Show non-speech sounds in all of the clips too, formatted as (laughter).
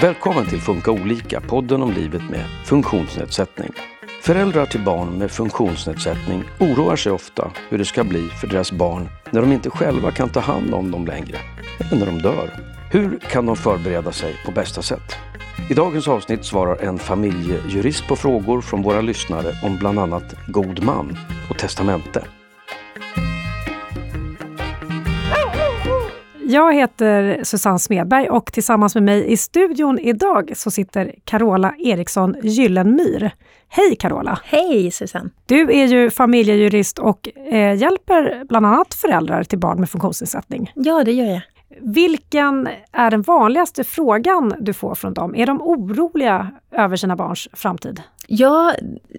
Välkommen till Funka olika, podden om livet med funktionsnedsättning. Föräldrar till barn med funktionsnedsättning oroar sig ofta hur det ska bli för deras barn när de inte själva kan ta hand om dem längre, eller när de dör. Hur kan de förbereda sig på bästa sätt? I dagens avsnitt svarar en familjejurist på frågor från våra lyssnare om bland annat god man och testamente. Jag heter Susanne Smedberg och tillsammans med mig i studion idag så sitter Carola Eriksson Gyllenmyr. Hej Carola! Hej Susanne! Du är ju familjejurist och eh, hjälper bland annat föräldrar till barn med funktionsnedsättning. Ja, det gör jag. Vilken är den vanligaste frågan du får från dem? Är de oroliga över sina barns framtid? Ja,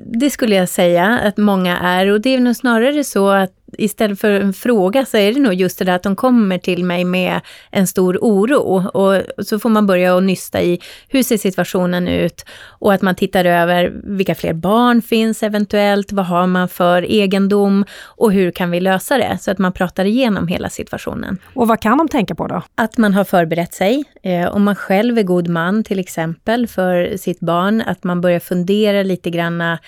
det skulle jag säga att många är och det är nog snarare så att istället för en fråga så är det nog just det där att de kommer till mig med en stor oro. Och så får man börja och nysta i hur ser situationen ut och att man tittar över vilka fler barn finns eventuellt, vad har man för egendom och hur kan vi lösa det? Så att man pratar igenom hela situationen. Och vad kan de tänka på då? Att man har förberett sig. Eh, om man själv är god man till exempel för sitt barn, att man börjar fundera lite granna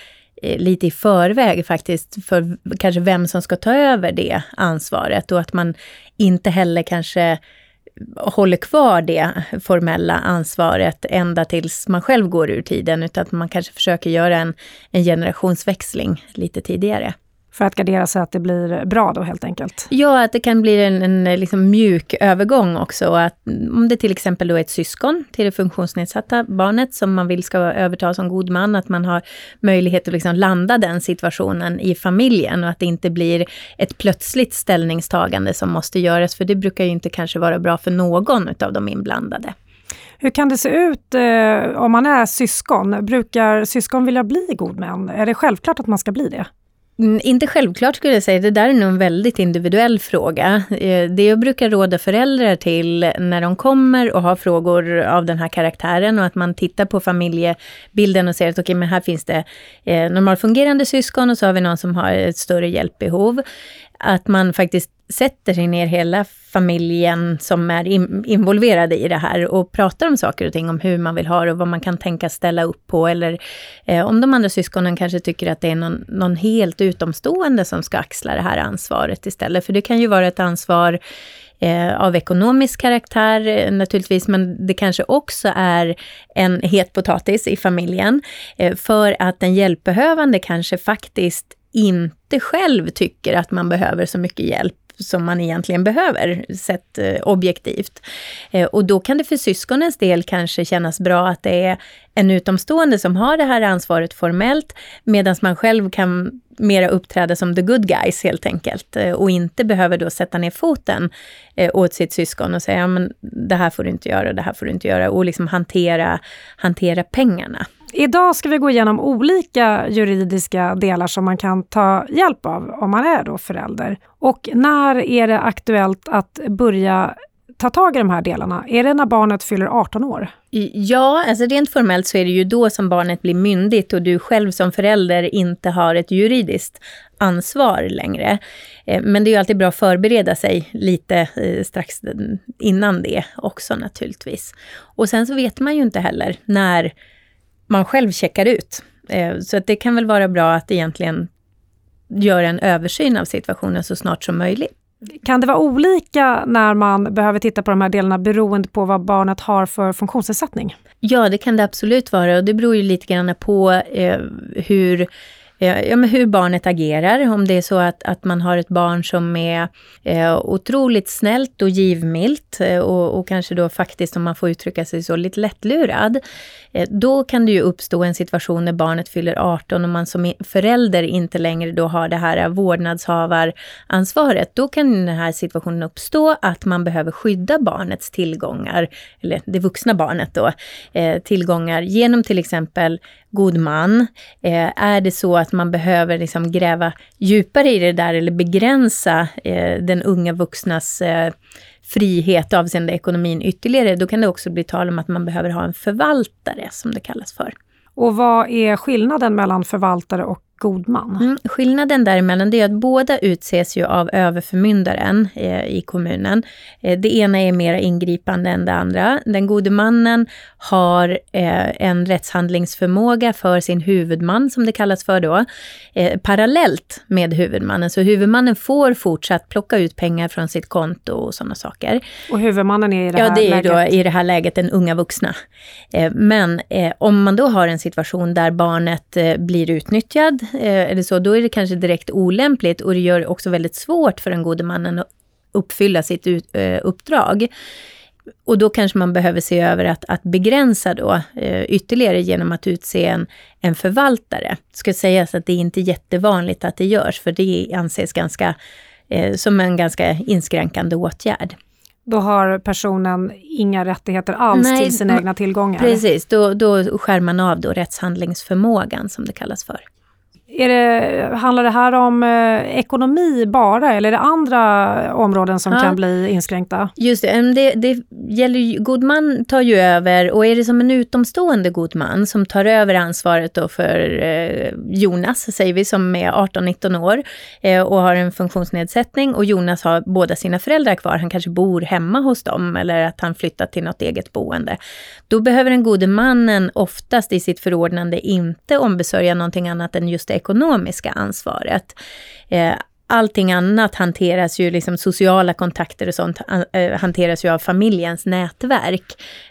eh, lite i förväg faktiskt för kanske vem som ska ta över det ansvaret och att man inte heller kanske håller kvar det formella ansvaret ända tills man själv går ur tiden, utan att man kanske försöker göra en, en generationsväxling lite tidigare. För att gardera sig att det blir bra då helt enkelt? Ja, att det kan bli en, en liksom mjuk övergång också. Att om det till exempel då är ett syskon till det funktionsnedsatta barnet som man vill ska överta som god man, att man har möjlighet att liksom landa den situationen i familjen och att det inte blir ett plötsligt ställningstagande som måste göras, för det brukar ju inte kanske vara bra för någon av de inblandade. Hur kan det se ut eh, om man är syskon? Brukar syskon vilja bli god män? Är det självklart att man ska bli det? Mm, inte självklart skulle jag säga, det där är nog en väldigt individuell fråga. Eh, det jag brukar råda föräldrar till när de kommer och har frågor av den här karaktären och att man tittar på familjebilden och ser att okej, okay, men här finns det eh, normalfungerande syskon och så har vi någon som har ett större hjälpbehov att man faktiskt sätter sig ner hela familjen som är in, involverade i det här och pratar om saker och ting, om hur man vill ha det och vad man kan tänka ställa upp på. Eller eh, om de andra syskonen kanske tycker att det är någon, någon helt utomstående som ska axla det här ansvaret istället. För det kan ju vara ett ansvar eh, av ekonomisk karaktär eh, naturligtvis, men det kanske också är en het potatis i familjen. Eh, för att den hjälpbehövande kanske faktiskt inte själv tycker att man behöver så mycket hjälp som man egentligen behöver, sett eh, objektivt. Eh, och då kan det för syskonens del kanske kännas bra att det är en utomstående som har det här ansvaret formellt, medan man själv kan mera uppträda som the good guys helt enkelt eh, och inte behöver då sätta ner foten åt sitt syskon och säga, ja, men det här får du inte göra, det här får du inte göra och liksom hantera, hantera pengarna. Idag ska vi gå igenom olika juridiska delar som man kan ta hjälp av om man är då förälder. Och när är det aktuellt att börja ta tag i de här delarna? Är det när barnet fyller 18 år? Ja, alltså rent formellt så är det ju då som barnet blir myndigt och du själv som förälder inte har ett juridiskt ansvar längre. Eh, men det är ju alltid bra att förbereda sig lite eh, strax innan det också naturligtvis. Och sen så vet man ju inte heller när man själv checkar ut. Eh, så att det kan väl vara bra att egentligen göra en översyn av situationen så snart som möjligt. Kan det vara olika när man behöver titta på de här delarna beroende på vad barnet har för funktionsnedsättning? Ja, det kan det absolut vara och det beror ju lite grann på eh, hur Eh, ja, men hur barnet agerar. Om det är så att, att man har ett barn som är eh, otroligt snällt och givmilt eh, och, och, kanske då faktiskt, om man får uttrycka sig så, lite lättlurad. Eh, då kan det ju uppstå en situation när barnet fyller 18 och man som förälder inte längre då har det här vårdnadshavaransvaret. Då kan den här situationen uppstå att man behöver skydda barnets tillgångar, eller det vuxna barnet då, eh, tillgångar genom till exempel god man. Eh, är det så att man behöver liksom gräva djupare i det där eller begränsa eh, den unga vuxnas eh, frihet avseende ekonomin ytterligare, då kan det också bli tal om att man behöver ha en förvaltare, som det kallas för. Och vad är skillnaden mellan förvaltare och god man? Mm, skillnaden däremellan är att båda utses ju av överförmyndaren eh, i kommunen. Eh, det ena är mer ingripande än det andra. Den gode mannen har eh, en rättshandlingsförmåga för sin huvudman, som det kallas för då, eh, parallellt med huvudmannen. Så huvudmannen får fortsatt plocka ut pengar från sitt konto och sådana saker. Och huvudmannen är i det här Ja, det är läget? då i det här läget den unga vuxna. Eh, men eh, om man då har en situation där barnet blir utnyttjad, eller så, då är det kanske direkt olämpligt och det gör det också väldigt svårt för den gode mannen att uppfylla sitt ut, eh, uppdrag. Och då kanske man behöver se över att, att begränsa då eh, ytterligare genom att utse en, en förvaltare. Det ska sägas att det är inte jättevanligt att det görs, för det anses ganska, eh, som en ganska inskränkande åtgärd. Då har personen inga rättigheter alls Nej, till sina egna tillgångar? Precis, då, då skär man av då rättshandlingsförmågan som det kallas för. Är det, handlar det här om eh, ekonomi bara, eller är det andra områden som Ja. kan bli inskränkta? Just det, det, det gäller ju, god man tar ju över och är det som en utomstående god man som tar över ansvaret då för eh, Jonas, säger vi, som är 18-19 år eh, och har en funktionsnedsättning och Jonas har båda sina föräldrar kvar, han kanske bor hemma hos dem eller att han flyttat till något eget boende. Då behöver den gode mannen oftast i sitt förordnande inte ombesörja någonting annat än just det ekonomiska ansvaret. Eh, Allting annat hanteras ju, liksom sociala kontakter och sånt, eh, hanteras ju av familjens nätverk.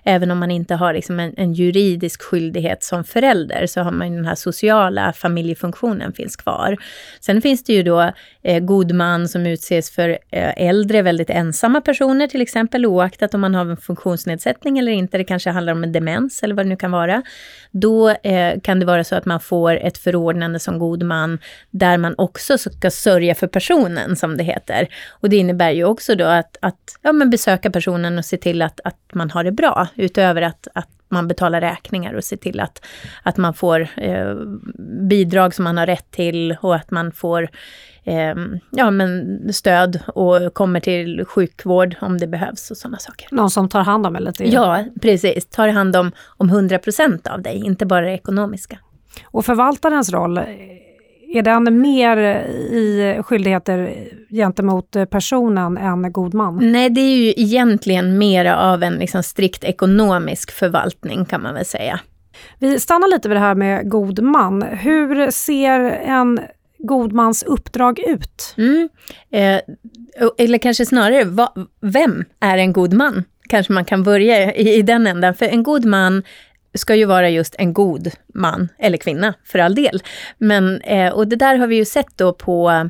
Även om man inte har liksom en, en juridisk skyldighet som förälder, så har man ju den här sociala familjefunktionen finns kvar. Sen finns det ju då eh, god man som utses för eh, äldre, väldigt ensamma personer till exempel, oaktat om man har en funktionsnedsättning eller inte. Det kanske handlar om en demens eller vad det nu kan vara. Då eh, kan det vara så att man får ett förordnande som god man, där man också ska sörja för personen, som det heter. Och det innebär ju också då att, att ja, men besöka personen och se till att, att man har det bra, utöver att, att man betalar räkningar och ser till att, att man får eh, bidrag som man har rätt till och att man får eh, ja, men stöd och kommer till sjukvård om det behövs och sådana saker. Någon som tar hand om eller till? Ja, precis. Tar hand om, om 100% av dig, inte bara det ekonomiska. Och förvaltarens roll, är den mer i skyldigheter gentemot personen än god man? Nej, det är ju egentligen mera av en liksom strikt ekonomisk förvaltning kan man väl säga. Vi stannar lite vid det här med god man. Hur ser en god mans uppdrag ut? Mm. Eh, eller kanske snarare, va, vem är en god man? Kanske man kan börja i, i den ändan. För en god man ska ju vara just en god man, eller kvinna för all del. Men, eh, och det där har vi ju sett då på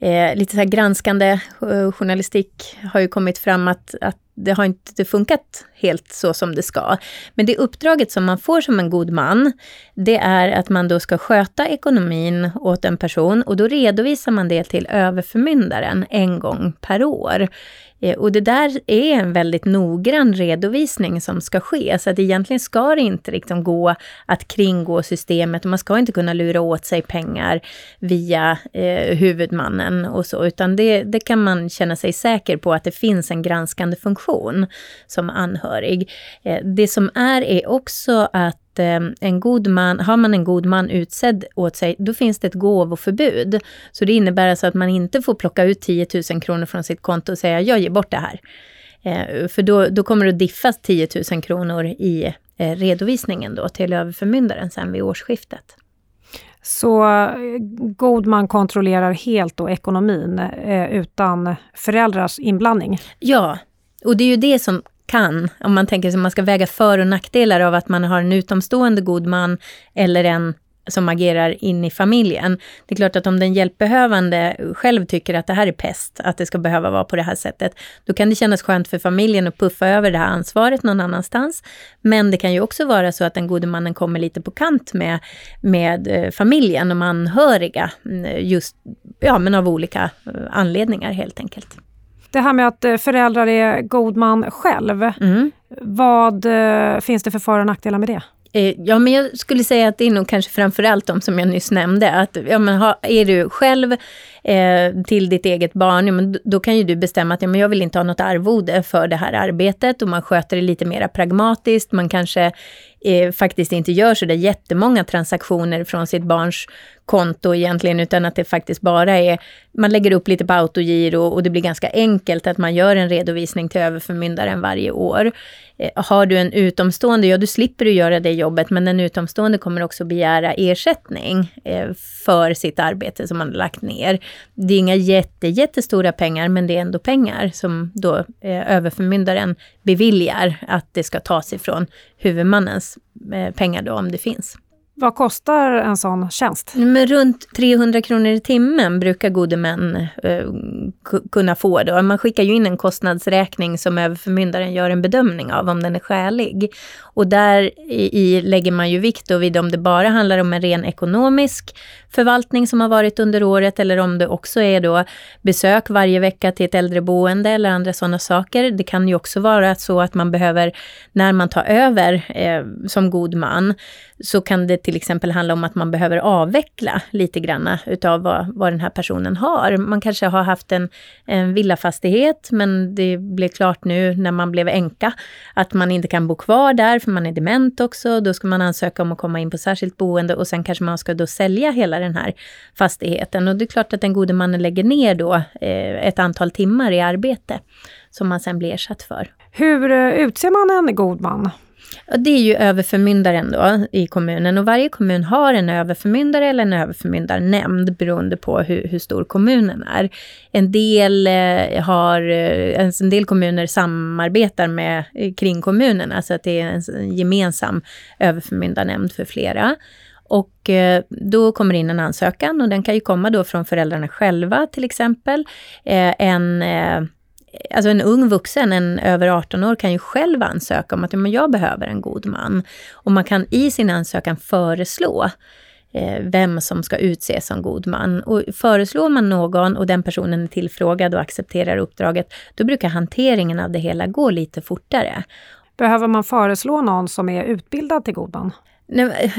eh, lite så här granskande eh, journalistik har ju kommit fram att, att det har inte funkat helt så som det ska. Men det uppdraget som man får som en god man, det är att man då ska sköta ekonomin åt en person och då redovisar man det till överförmyndaren en gång per år. Eh, och det där är en väldigt noggrann redovisning som ska ske, så att egentligen ska det inte liksom gå att kringgå systemet. Och man ska inte kunna lura åt sig pengar via eh, huvudmannen och så, utan det, det kan man känna sig säker på att det finns en granskande funktion som anhörig. Eh, det som är är också att eh, en god man, har man en god man utsedd åt sig, då finns det ett gåvoförbud. Så det innebär alltså att man inte får plocka ut 10 000 kronor från sitt konto och säga jag ger bort det här. Eh, för då, då kommer det att diffas 10 000 kronor i eh, redovisningen då till överförmyndaren sen vid årsskiftet. Så eh, god man kontrollerar helt då ekonomin eh, utan föräldrars inblandning. Ja, och det är ju det som kan, om man tänker sig att man ska väga för och nackdelar av att man har en utomstående god man eller en som agerar in i familjen. Det är klart att om den hjälpbehövande själv tycker att det här är pest, att det ska behöva vara på det här sättet, då kan det kännas skönt för familjen att puffa över det här ansvaret någon annanstans. Men det kan ju också vara så att den gode mannen kommer lite på kant med, med eh, familjen och anhöriga, mm, just ja, men av olika eh, anledningar helt enkelt. Det här med att eh, föräldrar är god man själv, Mm. vad eh, finns det för för och nackdelar med det? Eh, Ja, men jag skulle säga att det är nog kanske framförallt de som jag nyss nämnde. Att, ja, men ha, är du själv eh, till ditt eget barn, ja, men då kan ju du bestämma att ja, men jag vill inte ha något arvode för det här arbetet och man sköter det lite mer pragmatiskt. Man kanske eh, faktiskt inte gör så där jättemånga transaktioner från sitt barns konto egentligen, utan att det faktiskt bara är, man lägger upp lite på autogiro och det blir ganska enkelt att man gör en redovisning till överförmyndaren varje år. Eh, har du en utomstående, ja du slipper du göra det jobbet, men en utomstående kommer också begära ersättning eh, för sitt arbete som man har lagt ner. Det är inga jätte, jättestora pengar, men det är ändå pengar som då eh, överförmyndaren beviljar att det ska tas ifrån huvudmannens eh, pengar då, om det finns. Vad kostar en sån tjänst? Men runt 300 kronor i timmen brukar gode män eh, kunna få. Då. Man skickar ju in en kostnadsräkning som överförmyndaren gör en bedömning av om den är skälig. Och där i, i lägger man ju vikt då vid om det bara handlar om en ren ekonomisk förvaltning som har varit under året eller om det också är då besök varje vecka till ett äldreboende eller andra sådana saker. Det kan ju också vara så att man behöver, när man tar över eh, som god man, så kan det till exempel handla om att man behöver avveckla lite granna utav vad, vad den här personen har. Man kanske har haft en, en villafastighet men det blev klart nu när man blev änka att man inte kan bo kvar där för man är dement också. Då ska man ansöka om att komma in på särskilt boende och sen kanske man ska då sälja hela den här fastigheten. Och det är klart att den gode mannen lägger ner då eh, ett antal timmar i arbete som man sen blir ersatt för. Hur eh, utser man en god man? Det är ju överförmyndaren då i kommunen och varje kommun har en överförmyndare eller en överförmyndarnämnd beroende på hur, hur stor kommunen är. En del, eh, har, eh, alltså en del kommuner samarbetar med eh, kringkommunerna så att det är en gemensam överförmyndarnämnd för flera. Och eh, då kommer in en ansökan och den kan ju komma då från föräldrarna själva till exempel. En alltså en ung vuxen, en över 18 år, kan ju själv ansöka om att men jag behöver en god man. Och man kan i sin ansökan föreslå eh, vem som ska utses som god man. Och föreslår man någon och den personen är tillfrågad och accepterar uppdraget, då brukar hanteringen av det hela gå lite fortare. Behöver man föreslå någon som är utbildad till god man? Nej,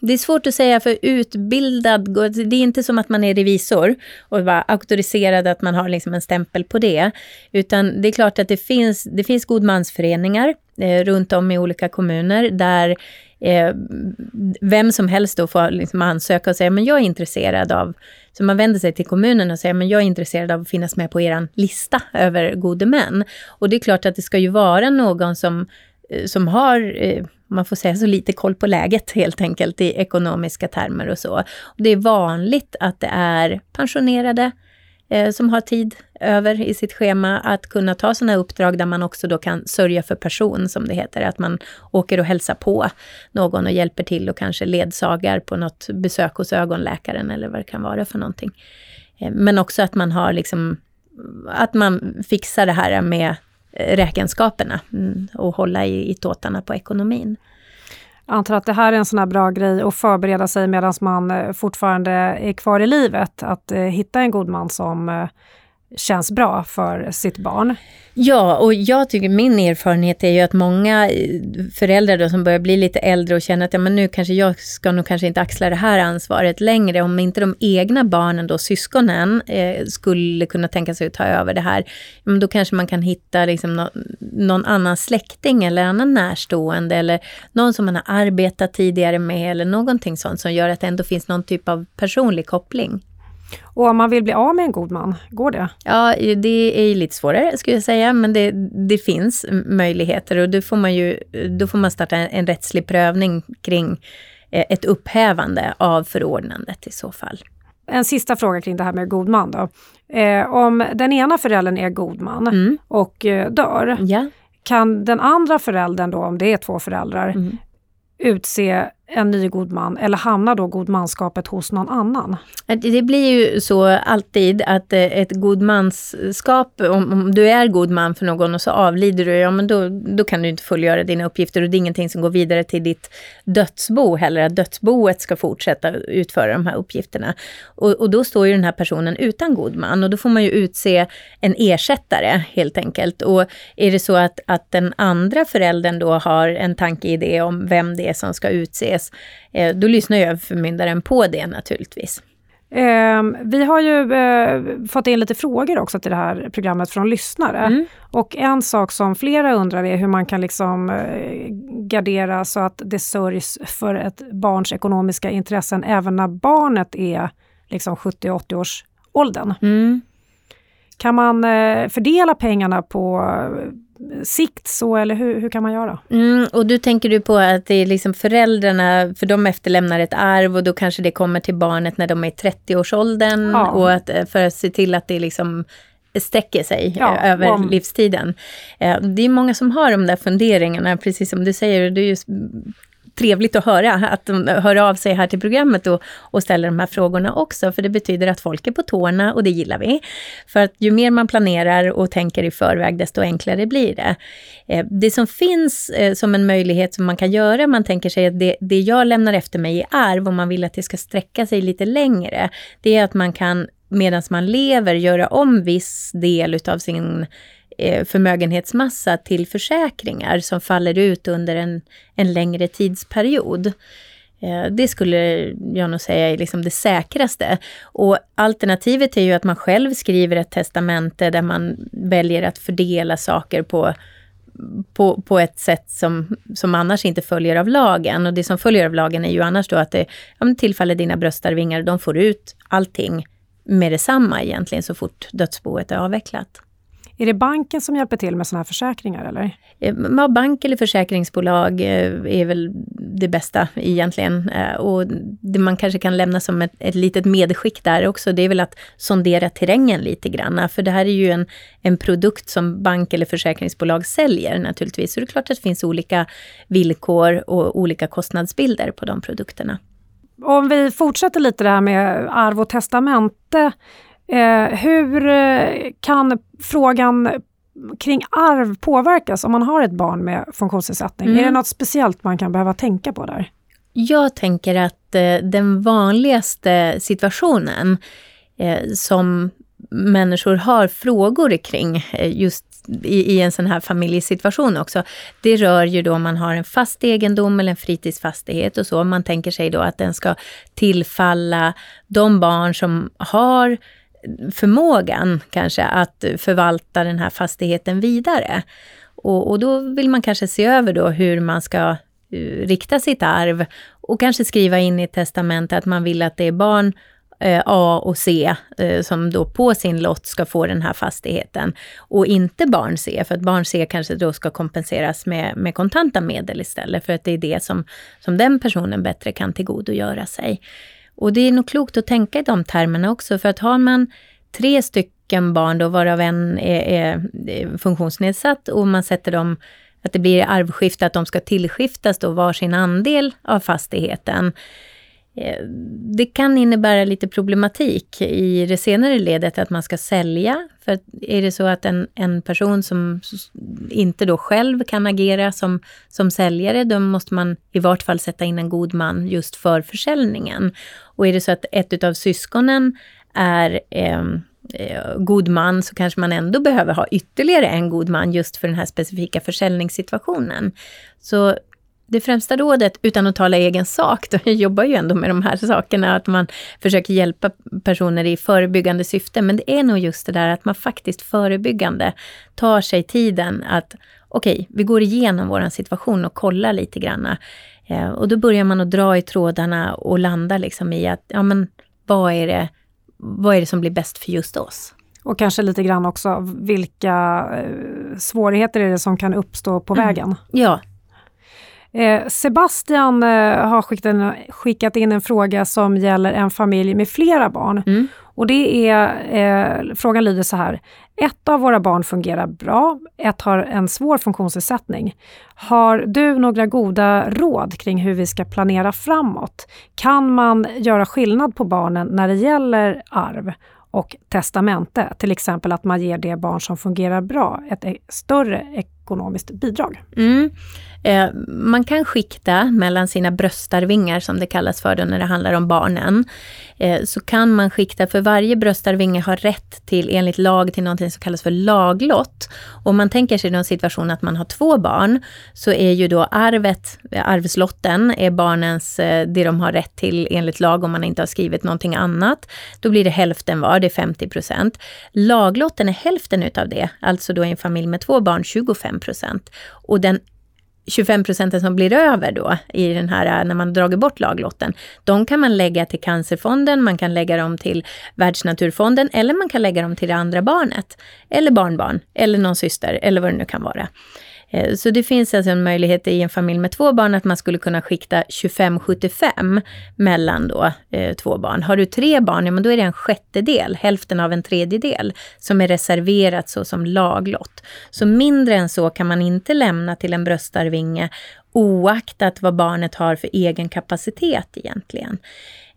det är svårt att säga för utbildad, det är inte som att man är revisor och bara auktoriserad att man har liksom en stämpel på det. Utan det är klart att det finns, det finns godmansföreningar eh, runt om i olika kommuner där eh, vem som helst då får liksom ansöka och säga men jag är intresserad av, så man vänder sig till kommunen och säger men jag är intresserad av att finnas med på er lista över gode män. Och det är klart att det ska ju vara någon som, eh, som har eh, man får säga så lite koll på läget helt enkelt i ekonomiska termer och så. Och det är vanligt att det är pensionerade eh, som har tid över i sitt schema att kunna ta sådana uppdrag där man också då kan sörja för person, som det heter. Att man åker och hälsar på någon och hjälper till och kanske ledsagar på något besök hos ögonläkaren eller vad det kan vara för någonting. Eh, men också att man har liksom, att man fixar det här med räkenskaperna mm, och hålla i, i tåtarna på ekonomin. Jag antar att det här är en sån här bra grej att förbereda sig medan man eh, fortfarande är kvar i livet. Att eh, hitta en god man som eh, känns bra för sitt barn. Ja, och jag tycker min erfarenhet är ju att många eh, föräldrar då som börjar bli lite äldre och känner att ja, men nu kanske jag ska nog kanske inte axla det här ansvaret längre. Om inte de egna barnen, då syskonen, eh, skulle kunna tänka sig att ta över det här, men då kanske man kan hitta liksom no någon annan släkting eller annan närstående eller någon som man har arbetat tidigare med eller någonting sånt som gör att det ändå finns någon typ av personlig koppling. Och om man vill bli av med en god man, går det? Ja, det är lite svårare skulle jag säga, men det, det finns möjligheter och då får man ju då får man starta en, en rättslig prövning kring eh, ett upphävande av förordnandet i så fall. En sista fråga kring det här med god man då. Eh, om den ena föräldern är god man mm. och eh, dör, ja. kan den andra föräldern då, om det är två föräldrar, mm. utse en ny god man eller hamnar då godmanskapet hos någon annan? Det blir ju så alltid att eh, ett godmanskap, om, om du är god man för någon och så avlider du, ja men då, då kan du inte fullgöra dina uppgifter och det är ingenting som går vidare till ditt dödsbo heller, att dödsboet ska fortsätta utföra de här uppgifterna. Och, och då står ju den här personen utan god man och då får man ju utse en ersättare helt enkelt. Och är det så att, att den andra föräldern då har en tanke i det om vem det är som ska utses ses, eh, då lyssnar ju överförmyndaren på det naturligtvis. Eh, vi har ju eh, fått in lite frågor också till det här programmet från lyssnare. Mm. Och en sak som flera undrar är hur man kan liksom eh, gardera så att det sörjs för ett barns ekonomiska intressen även när barnet är liksom 70-80 års åldern. Mm. Kan man eh, fördela pengarna på sikt så, eller hur, hur kan man göra? Mm, och du tänker du på att det är liksom föräldrarna, för de efterlämnar ett arv och då kanske det kommer till barnet när de är i 30-årsåldern ja. och att, eh, för att se till att det liksom sträcker sig ja, över om... livstiden. Eh, det är många som har de där funderingarna, precis som du säger, det är ju trevligt att höra, att de hör av sig här till programmet och, och ställer de här frågorna också, för det betyder att folk är på tårna och det gillar vi. För att ju mer man planerar och tänker i förväg, desto enklare blir det. Eh, det som finns eh, som en möjlighet som man kan göra, man tänker sig att det, det jag lämnar efter mig i arv, om man vill att det ska sträcka sig lite längre, det är att man kan medan man lever göra om viss del utav sin Eh, förmögenhetsmassa till försäkringar som faller ut under en, en längre tidsperiod. Eh, det skulle jag nog säga är liksom det säkraste. Och alternativet är ju att man själv skriver ett testamente där man väljer att fördela saker på, på, på ett sätt som, som annars inte följer av lagen. Och det som följer av lagen är ju annars då att det ja, tillfaller dina bröstarvingar, de får ut allting med detsamma egentligen så fort dödsboet är avvecklat. Är det banken som hjälper till med sådana här försäkringar eller? Eh, ja, bank eller försäkringsbolag eh, är väl det bästa egentligen. Eh, och det man kanske kan lämna som ett, ett litet medskick där också, det är väl att sondera terrängen lite grann. För det här är ju en, en produkt som bank eller försäkringsbolag säljer naturligtvis. Så det är klart att det finns olika villkor och olika kostnadsbilder på de produkterna. Om vi fortsätter lite där med arv och testamente. Eh, hur eh, kan frågan kring arv påverkas om man har ett barn med funktionsnedsättning? Mm. Är det något speciellt man kan behöva tänka på där? Jag tänker att eh, den vanligaste situationen som människor har frågor kring just i, i, en sån här familjesituation också. Det rör ju då om man har en fast egendom eller en fritidsfastighet och så. Man tänker sig då att den ska tillfalla de barn som har förmågan kanske att förvalta den här fastigheten vidare. Och, och då vill man kanske se över då hur man ska uh, rikta sitt arv och kanske skriva in i testamentet att man vill att det är barn uh, A och C uh, som då på sin lott ska få den här fastigheten. Och inte barn C, för att barn C kanske då ska kompenseras med, med kontanta medel istället, för att det är det som, som den personen bättre kan tillgodogöra sig. Och det är nog klokt att tänka i de termerna också, för att har man tre stycken barn då, varav en är, är, eh, funktionsnedsatt och man sätter dem att det blir arvskifte, att de ska tillskiftas då varsin andel av fastigheten. Eh, det kan innebära lite problematik i det senare ledet att man ska sälja. För är det så att en, en person som inte då själv kan agera som, som säljare, då måste man i vart fall sätta in en god man just för försäljningen. Och är det så att ett av syskonen är ehm, eh, god man så kanske man ändå behöver ha ytterligare en god man just för den här specifika försäljningssituationen. Så det främsta rådet, utan att tala egen sak, då, (laughs) jag jobbar ju ändå med de här sakerna, att man försöker hjälpa personer i förebyggande syfte, men det är nog just det där att man faktiskt förebyggande tar sig tiden att okej, okay, vi går igenom vår situation och kollar lite granna. Eh, och då börjar man att dra i trådarna och landa liksom i att, ja men vad är det, vad är det som blir bäst för just oss? Och kanske lite grann också vilka eh, svårigheter är det som kan uppstå på mm. vägen? Ja, Sebastian eh, har skickat in, en fråga som gäller en familj med flera barn. Mm. Och det är, eh, frågan lyder så här. Ett av våra barn fungerar bra, ett har en svår funktionsnedsättning. Har du några goda råd kring hur vi ska planera framåt? Kan man göra skillnad på barnen när det gäller arv och testamente? Till exempel att man ger det barn som fungerar bra ett e-, större ekonomiskt bidrag. Mm. Eh, man kan skikta mellan sina bröstarvingar, som det kallas för när det handlar om barnen. Eh, så kan man skikta, för varje bröstarvinge har rätt till, enligt lag, till någonting som kallas för laglott. Om man tänker sig en situation att man har två barn, så är ju då arvet, arvslotten, är barnens, eh, det de har rätt till enligt lag om man inte har skrivit någonting annat. Då blir det hälften var, det är 50 procent. Laglotten är hälften utav det, alltså då i en familj med två barn 25 25 procent. Och den 25 procenten som blir över då i den här, eh, när man dragit bort laglotten, de kan man lägga till Cancerfonden, man kan lägga dem till Världsnaturfonden eller man kan lägga dem till det andra barnet. Eller barnbarn, eller någon syster, eller vad det nu kan vara. Eh, så det finns alltså en möjlighet i en familj med två barn att man skulle kunna skikta 25-75 mellan då, eh, två barn. Har du tre barn, ja men då är det en sjättedel, hälften av en tredjedel, som är reserverat så som laglott. Så mindre än så kan man inte lämna till en bröstarvinge oaktat vad barnet har för egen kapacitet egentligen.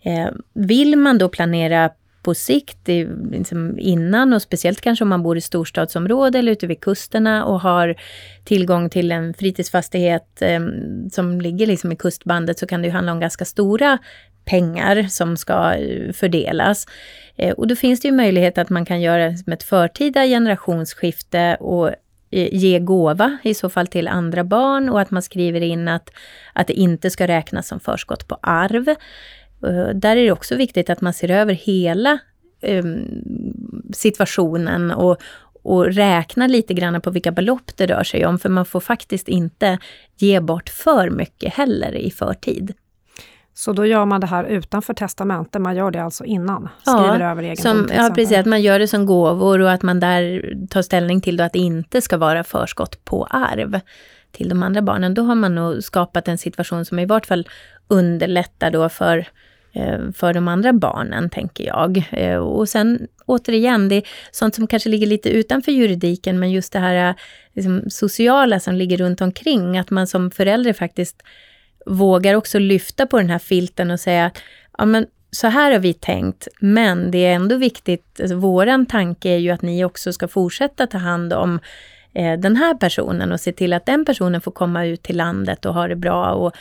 Eh, vill man då planera på sikt, liksom innan och speciellt kanske om man bor i storstadsområde eller ute vid kusterna och har tillgång till en fritidsfastighet eh, som ligger liksom i kustbandet så kan det ju handla om ganska stora pengar som ska eh, fördelas. Eh, och då finns det ju möjlighet att man kan göra som ett förtida generationsskifte och eh, ge gåva i så fall till andra barn och att man skriver in att, att det inte ska räknas som förskott på arv. Eh, där är det också viktigt att man ser över hela um, situationen och, och räknar lite grann på vilka belopp det rör sig om, för man får faktiskt inte ge bort för mycket heller i förtid. Så då gör man det här utanför testamentet, man gör det alltså innan? Skriver ja, över egendom som, Ja, precis. Att man gör det som gåvor och att man där tar ställning till att det inte ska vara förskott på arv till de andra barnen. Då har man nog skapat en situation som i vart fall underlättar då för Eh, för de andra barnen, tänker jag. Eh, och sen återigen, det är sånt som kanske ligger lite utanför juridiken, men just det här eh, liksom, sociala som ligger runt omkring, att man som förälder faktiskt vågar också lyfta på den här filten och säga, ja men så här har vi tänkt, men det är ändå viktigt, alltså, våran tanke är ju att ni också ska fortsätta ta hand om Eh, den här personen och se till att den personen får komma ut till landet och ha det bra och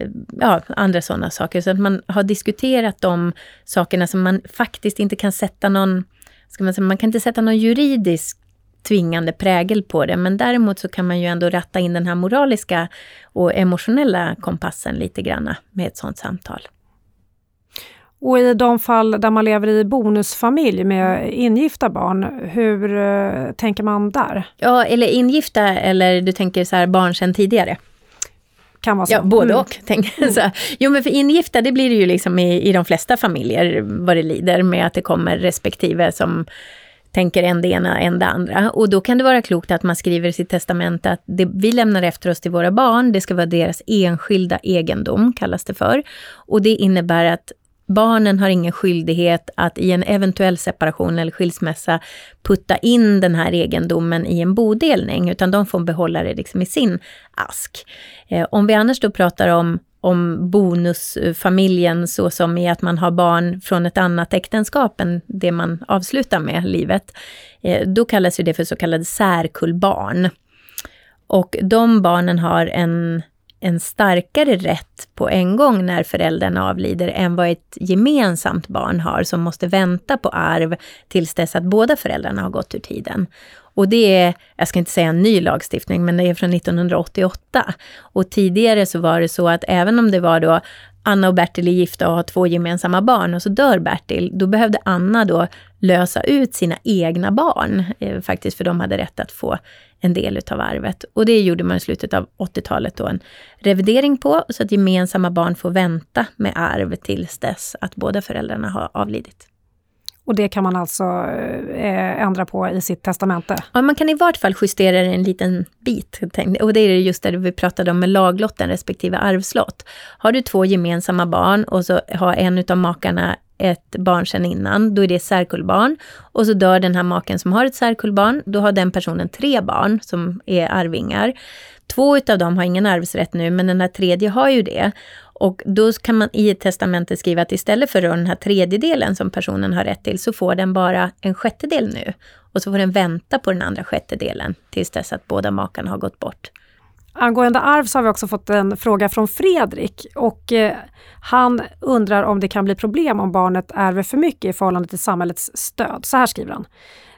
eh, ja, andra sådana saker. Så att man har diskuterat de sakerna som man faktiskt inte kan sätta någon, ska man säga, man kan inte sätta någon juridisk tvingande prägel på det, men däremot så kan man ju ändå ratta in den här moraliska och emotionella kompassen lite granna med ett sådant samtal. Och i de fall där man lever i bonusfamilj med ingifta barn, hur uh, tänker man där? Ja, eller ingifta eller du tänker så här barn sedan tidigare? Kan vara så. Ja, både mm. och. (laughs) Tänk, mm. så. Jo, men för ingifta, det blir det ju liksom i, i de flesta familjer vad det lider med att det kommer respektive som tänker en det ena, en det andra. Och då kan det vara klokt att man skriver i sitt testamente att det vi lämnar efter oss till våra barn, det ska vara deras enskilda egendom, kallas det för. Och det innebär att Barnen har ingen skyldighet att i en eventuell separation eller skilsmässa putta in den här egendomen i en bodelning, utan de får behålla det liksom i sin ask. Eh, om vi annars då pratar om om bonusfamiljen så som i att man har barn från ett annat äktenskap än det man avslutar med livet. Eh, då kallas det för så kallade särkullbarn. Och de barnen har en en starkare rätt på en gång när föräldern avlider än vad ett gemensamt barn har som måste vänta på arv tills dess att båda föräldrarna har gått ur tiden. Och det är, jag ska inte säga en ny lagstiftning, men det är från 1988. Och tidigare så var det så att även om det var då Anna och Bertil är gifta och har två gemensamma barn och så dör Bertil, då behövde Anna då lösa ut sina egna barn, eh, faktiskt, för de hade rätt att få en del utav arvet. Och det gjorde man i slutet av 80-talet då en revidering på, så att gemensamma barn får vänta med arv tills dess att båda föräldrarna har avlidit. Och det kan man alltså eh, ändra på i sitt testamente? Ja, man kan i vart fall justera det en liten bit. Och det är just det vi pratade om med laglotten respektive arvslott. Har du två gemensamma barn och så har en utav makarna ett barn sedan innan, då är det särkullbarn. Och så dör den här maken som har ett särkullbarn, då har den personen tre barn som är arvingar. Två utav dem har ingen arvsrätt nu, men den här tredje har ju det. Och då kan man i ett testamente skriva att istället för den här tredjedelen som personen har rätt till, så får den bara en sjättedel nu. Och så får den vänta på den andra sjättedelen tills dess att båda makarna har gått bort. Angående arv så har vi också fått en fråga från Fredrik och eh, han undrar om det kan bli problem om barnet ärver för mycket i förhållande till samhällets stöd. Så här skriver han.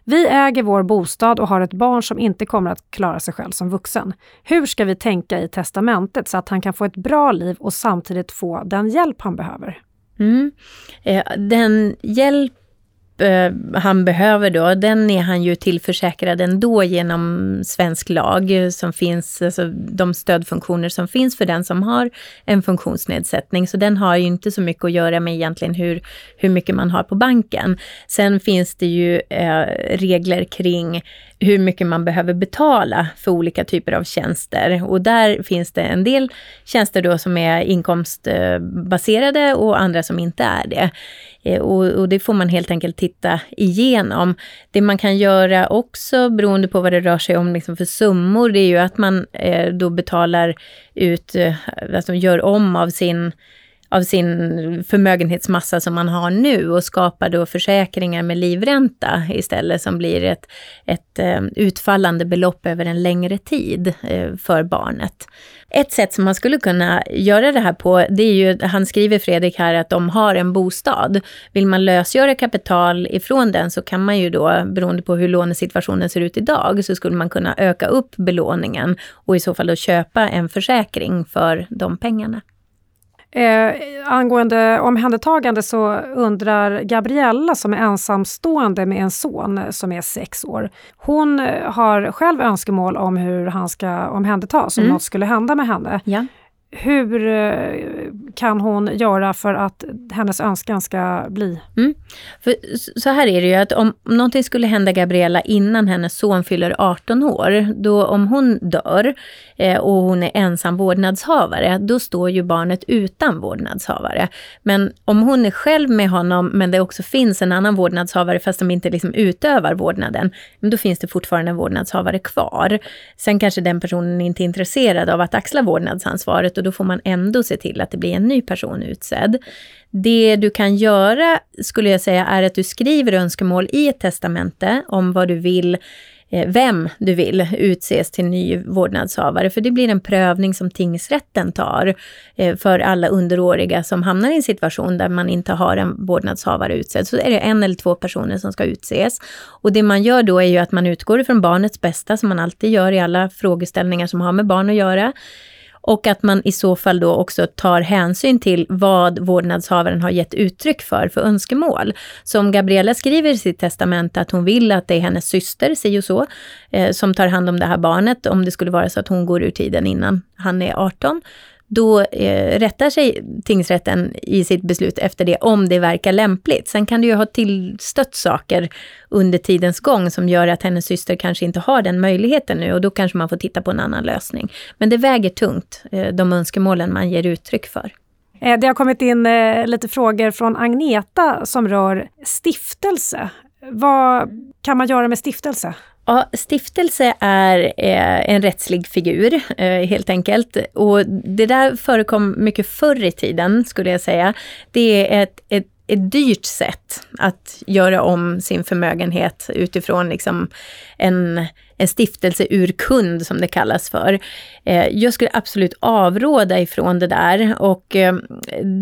Vi äger vår bostad och har ett barn som inte kommer att klara sig själv som vuxen. Hur ska vi tänka i testamentet så att han kan få ett bra liv och samtidigt få den hjälp han behöver? Mm. Eh, den hjälp Eh, han behöver då, den är han ju tillförsäkrad ändå genom svensk lag eh, som finns, alltså de stödfunktioner som finns för den som har en funktionsnedsättning. Så den har ju inte så mycket att göra med egentligen hur, hur mycket man har på banken. Sen finns det ju eh, regler kring hur mycket man behöver betala för olika typer av tjänster. Och där finns det en del tjänster då som är inkomstbaserade och andra som inte är det. Eh, och, och, det får man helt enkelt titta igenom. Det man kan göra också, beroende på vad det rör sig om liksom för summor, det är ju att man eh, då betalar ut, eh, alltså gör om av sin av sin förmögenhetsmassa som man har nu och skapar då försäkringar med livränta istället som blir ett, ett eh, utfallande belopp över en längre tid eh, för barnet. Ett sätt som man skulle kunna göra det här på, det är ju, han skriver Fredrik här att de har en bostad. Vill man lösgöra kapital ifrån den så kan man ju då, beroende på hur lånesituationen ser ut idag, så skulle man kunna öka upp belåningen och i så fall då köpa en försäkring för de pengarna. Eh, angående omhändertagande så undrar Gabriella som är ensamstående med en son som är sex år. Hon har själv önskemål om hur han ska omhändertas om mm. något skulle hända med henne. Ja hur eh, kan hon göra för att hennes önskan ska bli? Mm. För så här är det ju att om någonting skulle hända Gabriella innan hennes son fyller 18 år, då om hon dör eh, och hon är ensam vårdnadshavare, då står ju barnet utan vårdnadshavare. Men om hon är själv med honom, men det också finns en annan vårdnadshavare, fast de inte liksom utövar vårdnaden, då finns det fortfarande en vårdnadshavare kvar. Sen kanske den personen inte är intresserad av att axla vårdnadsansvaret och då får man ändå se till att det blir en ny person utsedd. Det du kan göra, skulle jag säga, är att du skriver önskemål i ett testamente om vad du vill eh, vem du vill utses till ny vårdnadshavare, för det blir en prövning som tingsrätten tar eh, för alla underåriga som hamnar i en situation där man inte har en vårdnadshavare utsedd. Så är det en eller två personer som ska utses. Och det man gör då är ju att man utgår ifrån barnets bästa, som man alltid gör i alla frågeställningar som har med barn att göra. Och att man i så fall då också tar hänsyn till vad vårdnadshavaren har gett uttryck för, för önskemål. Som Gabriella skriver i sitt testamente att hon vill att det är hennes syster, si och så, eh, som tar hand om det här barnet, om det skulle vara så att hon går ur tiden innan han är 18 då eh, rättar sig tingsrätten i sitt beslut efter det, om det verkar lämpligt. Sen kan det ju ha tillstött saker under tidens gång som gör att hennes syster kanske inte har den möjligheten nu och då kanske man får titta på en annan lösning. Men det väger tungt, eh, de önskemålen man ger uttryck för. Eh, det har kommit in eh, lite frågor från Agneta som rör stiftelse. Vad kan man göra med stiftelse? Ja, stiftelse är eh, en rättslig figur eh, helt enkelt. Och det där förekom mycket förr i tiden skulle jag säga. Det är ett, ett ett dyrt sätt att göra om sin förmögenhet utifrån liksom en, en stiftelseurkund som det kallas för. Eh, jag skulle absolut avråda ifrån det där och eh,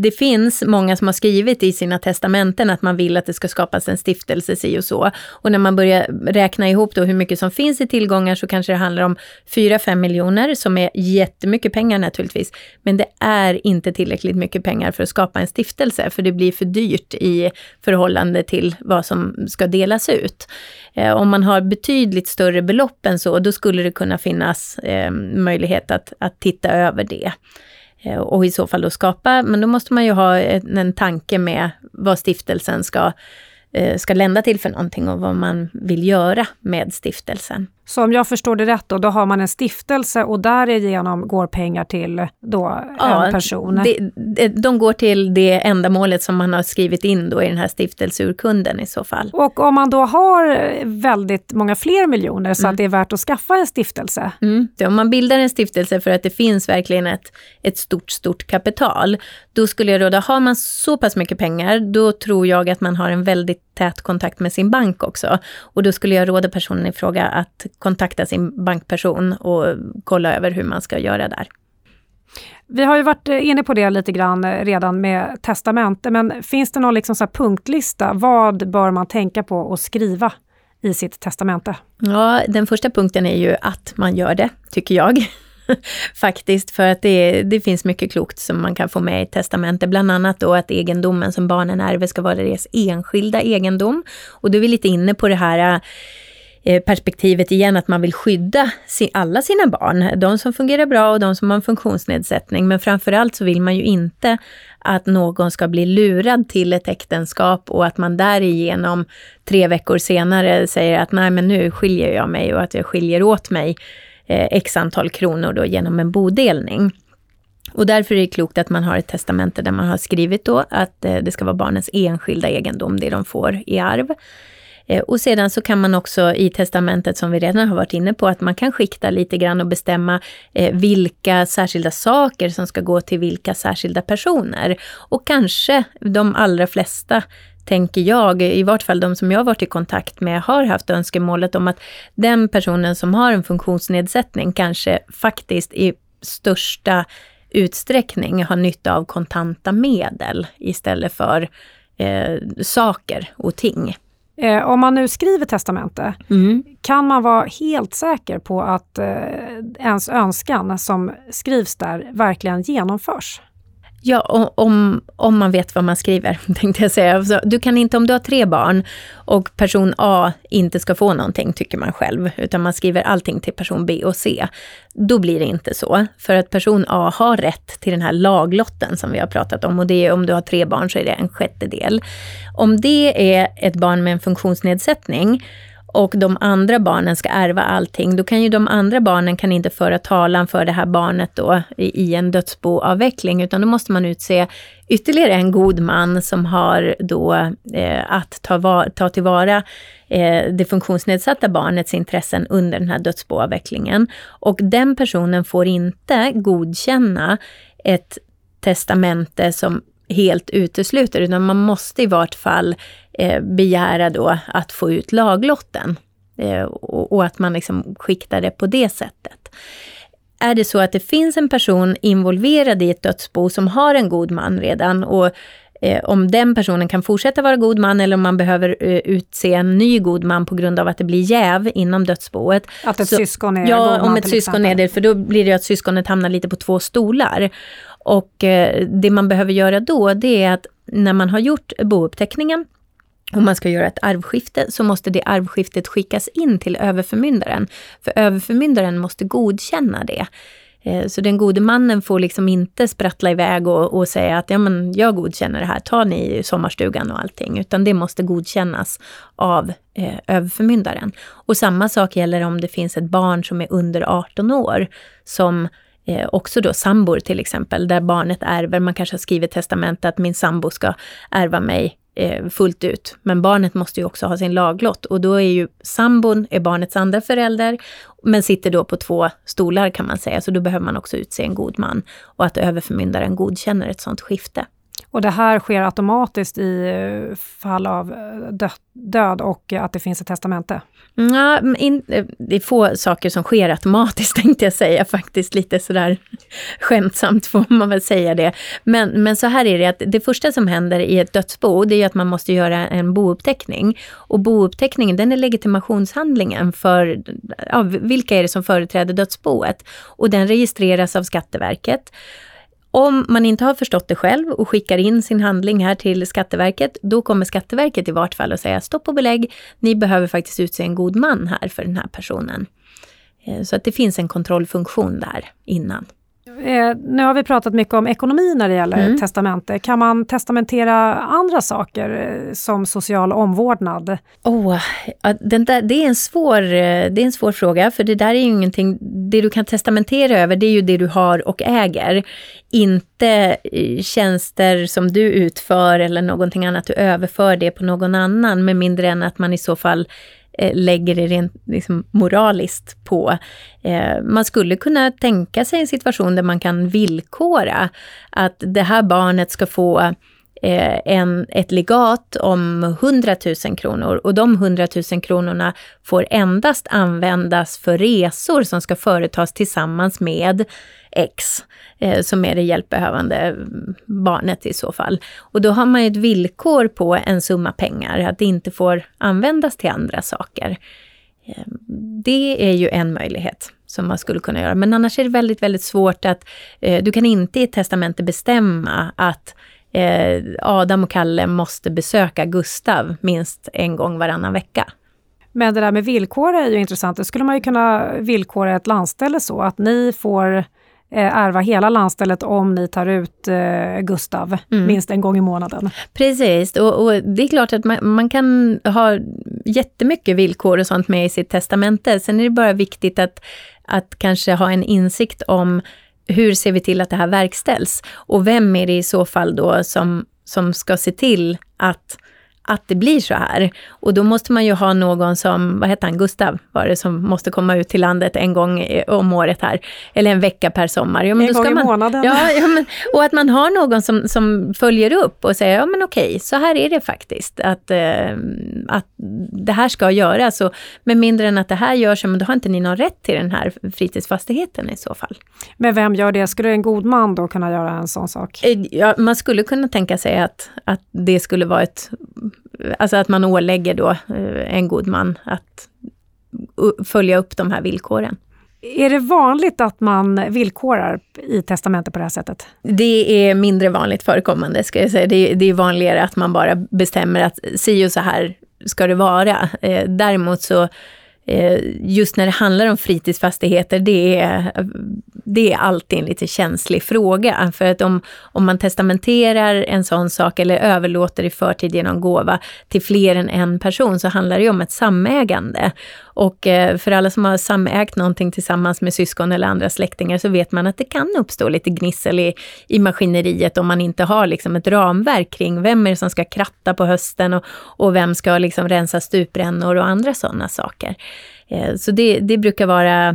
det finns många som har skrivit i sina testamenten att man vill att det ska skapas en stiftelse si och så. Och när man börjar räkna ihop då hur mycket som finns i tillgångar så kanske det handlar om 4-5 miljoner som är jättemycket pengar naturligtvis. Men det är inte tillräckligt mycket pengar för att skapa en stiftelse för det blir för dyrt i förhållande till vad som ska delas ut. Eh, om man har betydligt större belopp än så, då skulle det kunna finnas eh, möjlighet att, att titta över det. Eh, och i så fall då skapa, men då måste man ju ha en, en tanke med vad stiftelsen ska, eh, ska lända till för någonting och vad man vill göra med stiftelsen. Så om jag förstår det rätt då, då har man en stiftelse och därigenom går pengar till då ja, en person? Det, de går till det ändamålet som man har skrivit in då i den här stiftelseurkunden i så fall. Och om man då har väldigt många fler miljoner så mm. att det är värt att skaffa en stiftelse? Mm. Om man bildar en stiftelse för att det finns verkligen ett, ett stort, stort kapital, då skulle jag råda, har man så pass mycket pengar, då tror jag att man har en väldigt tät kontakt med sin bank också. Och då skulle jag råda personen i fråga att kontakta sin bankperson och kolla över hur man ska göra där. Vi har ju varit inne på det lite grann redan med testamente, men finns det någon liksom så punktlista? Vad bör man tänka på att skriva i sitt testamente? Ja, den första punkten är ju att man gör det, tycker jag. (laughs) Faktiskt, för att det, det finns mycket klokt som man kan få med i testamentet. Bland annat då att egendomen som barnen ärver ska vara deras enskilda egendom. Och då är vi lite inne på det här Eh, perspektivet igen att man vill skydda alla sina barn, de som fungerar bra och de som har en funktionsnedsättning. Men framförallt så vill man ju inte att någon ska bli lurad till ett äktenskap och att man därigenom tre veckor senare säger att nej men nu skiljer jag mig och att jag skiljer åt mig eh, x antal kronor då genom en bodelning. Och därför är det klokt att man har ett testamente där man har skrivit då att eh, det ska vara barnens enskilda egendom, det de får i arv. Eh, och sedan så kan man också i testamentet, som vi redan har varit inne på, att man kan skikta lite grann och bestämma eh, vilka särskilda saker som ska gå till vilka särskilda personer. Och kanske de allra flesta tänker jag, i vart fall de som jag har varit i kontakt med, har haft önskemålet om att den personen som har en funktionsnedsättning kanske faktiskt i största utsträckning har nytta av kontanta medel istället för eh, saker och ting. Eh, om man nu skriver testamente, mm. kan man vara helt säker på att eh, ens önskan som skrivs där verkligen genomförs? Ja, om, om man vet vad man skriver, (laughs) tänkte jag säga. Alltså, du kan inte, om du har tre barn och person A inte ska få någonting, tycker man själv, utan man skriver allting till person B och C, då blir det inte så. För att person A har rätt till den här laglotten som vi har pratat om och det är om du har tre barn så är det en sjättedel. Om det är ett barn med en funktionsnedsättning och de andra barnen ska ärva allting, då kan ju de andra barnen kan inte föra talan för det här barnet då i, i en dödsboavveckling, utan då måste man utse ytterligare en god man som har då eh, att ta, va, ta tillvara eh, det funktionsnedsatta barnets intressen under den här dödsboavvecklingen. Och den personen får inte godkänna ett testamente som helt utesluter, utan man måste i vart fall begära då att få ut laglotten. Eh, och, att man liksom skiktar det på det sättet. Är det så att det finns en person involverad i ett dödsbo som har en god man redan och eh, om den personen kan fortsätta vara god man eller om man behöver utse en ny god man på grund av att det blir jäv inom dödsboet. Att ett så, syskon är Ja, god man, om ett syskon är det, för då blir det att syskonet hamnar lite på två stolar. Och uh, det man behöver göra då, det är att när man har gjort bouppteckningen om man ska göra ett arvskifte så måste det arvskiftet skickas in till överförmyndaren. För överförmyndaren måste godkänna det. Eh, så den gode mannen får liksom inte sprattla iväg och, och, säga att ja, men jag godkänner det här, ta ni sommarstugan och allting, utan det måste godkännas av eh, överförmyndaren. Och samma sak gäller om det finns ett barn som är under 18 år, som eh, också då sambor till exempel, där barnet ärver, man kanske har skrivit testamente att min sambo ska ärva mig Eh, fullt ut. Men barnet måste ju också ha sin laglott och då är ju sambon är barnets andra förälder, men sitter då på två stolar kan man säga, så då behöver man också utse en god man och att överförmyndaren godkänner ett sådant skifte. Och det här sker automatiskt i eh, fall av eh, död och eh, att det finns ett testamente? Ja, in, det är få saker som sker automatiskt (laughs) tänkte jag säga faktiskt. Lite sådär (laughs) skämtsamt får man väl säga det. Men, men så här är det att det första som händer i ett dödsbo, det är att man måste göra en bouppteckning. Och bouppteckningen, den är legitimationshandlingen för ja, vilka är det som företräder dödsboet. Och den registreras av Skatteverket. Om man inte har förstått det själv och skickar in sin handling här till Skatteverket, då kommer Skatteverket i vart fall att säga stopp och belägg, ni behöver faktiskt utse en god man här för den här personen. Eh, så att det finns en kontrollfunktion där innan. Eh, nu har vi pratat mycket om ekonomi när det gäller mm. testamente. Kan man testamentera andra saker eh, som social omvårdnad? Oh, den där, det, är en svår, eh, det är en svår fråga, för det där är ju ingenting... Det du kan testamentera över, det är ju det du har och äger. Inte eh, tjänster som du utför eller någonting annat, du överför det på någon annan, med mindre än att man i så fall Eh, lägger det rent liksom, moraliskt på. Eh, man skulle kunna tänka sig en situation där man kan villkora att det här barnet ska få Eh, en, ett legat om 100 000 kronor och de 100 000 kronorna får endast användas för resor som ska företas tillsammans med X, eh, som är det hjälpbehövande barnet i så fall. Och då har man ju ett villkor på en summa pengar, att det inte får användas till andra saker. Eh, det är ju en möjlighet som man skulle kunna göra. Men annars är det väldigt, väldigt svårt att... Eh, du kan inte i ett testamente bestämma att eh, Adam och Kalle måste besöka Gustav minst en gång varannan vecka. Men det där med villkor är ju intressant. Det skulle man ju kunna villkora ett landställe så att ni får Eh, ärva hela landstället om ni tar ut eh, Gustav mm. minst en gång i månaden. Precis, och, och det är klart att man, man, kan ha jättemycket villkor och sånt med i sitt testamente. Sen är det bara viktigt att, att kanske ha en insikt om hur ser vi till att det här verkställs? Och vem är det i så fall då som, som ska se till att att det blir så här. Och då måste man ju ha någon som, vad heter han, Gustav var det, som måste komma ut till landet en gång om året här. Eller en vecka per sommar. Ja, men en gång i månaden. Ja, (laughs) ja men, och att man har någon som, som följer upp och säger, ja men okej, så här är det faktiskt. Att, eh, att det här ska göras. Och med mindre än att det här görs, men då har inte ni någon rätt till den här fritidsfastigheten i så fall. Men vem gör det? Skulle en god man då kunna göra en sån sak? Eh, ja, man skulle kunna tänka sig att, att det skulle vara ett alltså att man ålägger då eh, en god man att följa upp de här villkoren. Är det vanligt att man villkorar i testamentet på det här sättet? Det är mindre vanligt förekommande, ska jag säga. Det är, det är vanligare att man bara bestämmer att si och så här ska det vara. Eh, däremot så Eh, just när det handlar om fritidsfastigheter, det är, det är alltid en lite känslig fråga. För att om, om man testamenterar en sån sak eller överlåter i förtid genom gåva till fler än en person så handlar det ju om ett samägande. Och eh, för alla som har samägt någonting tillsammans med syskon eller andra släktingar så vet man att det kan uppstå lite gnissel i, i maskineriet om man inte har liksom ett ramverk kring vem är det som ska kratta på hösten och, och vem ska liksom rensa stuprännor och andra sådana saker. Eh, så det, det brukar vara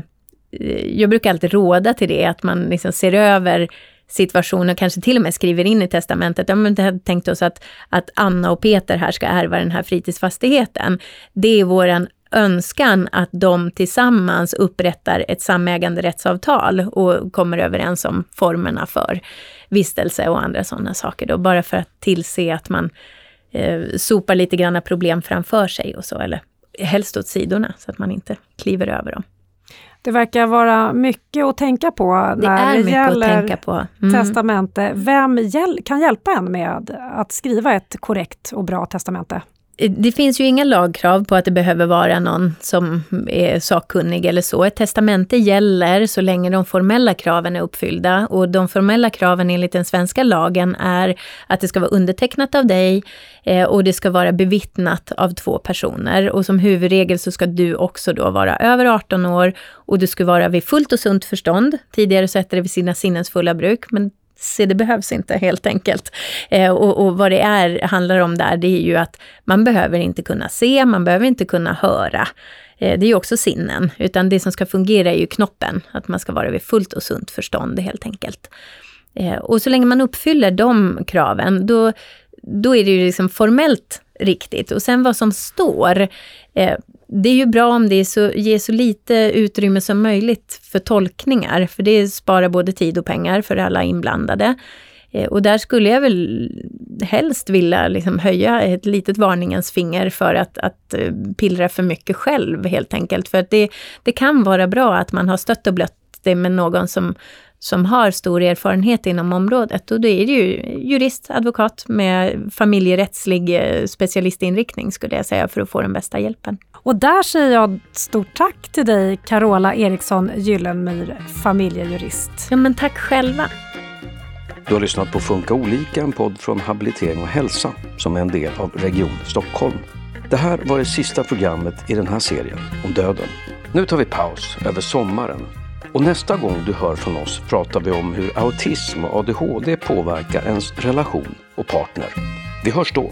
eh, jag brukar alltid råda till det, att man liksom ser över situationen, och kanske till och med skriver in i testamentet, ja men det tänkt oss att, att Anna och Peter här ska ärva den här fritidsfastigheten. Det är våran önskan att de tillsammans upprättar ett samäganderättsavtal och kommer överens om formerna för vistelse och andra sådana saker då, bara för att tillse att man eh, sopar lite granna problem framför sig och så, eller helst åt sidorna så att man inte kliver över dem. Det verkar vara mycket att tänka på när det, är det gäller mm. testamente. Vem hjäl kan hjälpa en med att skriva ett korrekt och bra testamente? Det finns ju inga lagkrav på att det behöver vara någon som är sakkunnig eller så. Ett testamente gäller så länge de formella kraven är uppfyllda. Och de formella kraven enligt den svenska lagen är att det ska vara undertecknat av dig eh, och det ska vara bevittnat av två personer. Och som huvudregel så ska du också då vara över 18 år och du ska vara vid fullt och sunt förstånd. Tidigare så hette det vid sina sinnens fulla bruk, men se det behövs inte helt enkelt. Eh, och, och, vad det är, handlar om där, det är ju att man behöver inte kunna se, man behöver inte kunna höra. Eh, det är ju också sinnen, utan det som ska fungera är ju knoppen, att man ska vara vid fullt och sunt förstånd helt enkelt. Eh, och så länge man uppfyller de kraven, då, då är det ju liksom formellt riktigt. Och sen vad som står, eh, det är ju bra om det så, ger så lite utrymme som möjligt för tolkningar, för det sparar både tid och pengar för alla inblandade. Eh, och där skulle jag väl helst vilja liksom höja ett litet varningens finger för att, att eh, pillra för mycket själv helt enkelt. För att det, det kan vara bra att man har stött och blött det med någon som som har stor erfarenhet inom området. Och då är det ju jurist, advokat med familjerättslig eh, specialistinriktning skulle jag säga för att få den bästa hjälpen. Och där säger jag stort tack till dig Carola Eriksson Gyllenmyr, familjejurist. Ja men tack själva. Du har lyssnat på Funka olika, en podd från Habilitering och hälsa som är en del av Region Stockholm. Det här var det sista programmet i den här serien om döden. Nu tar vi paus över sommaren och nästa gång du hör från oss pratar vi om hur autism och ADHD påverkar ens relation och partner. Vi hörs då!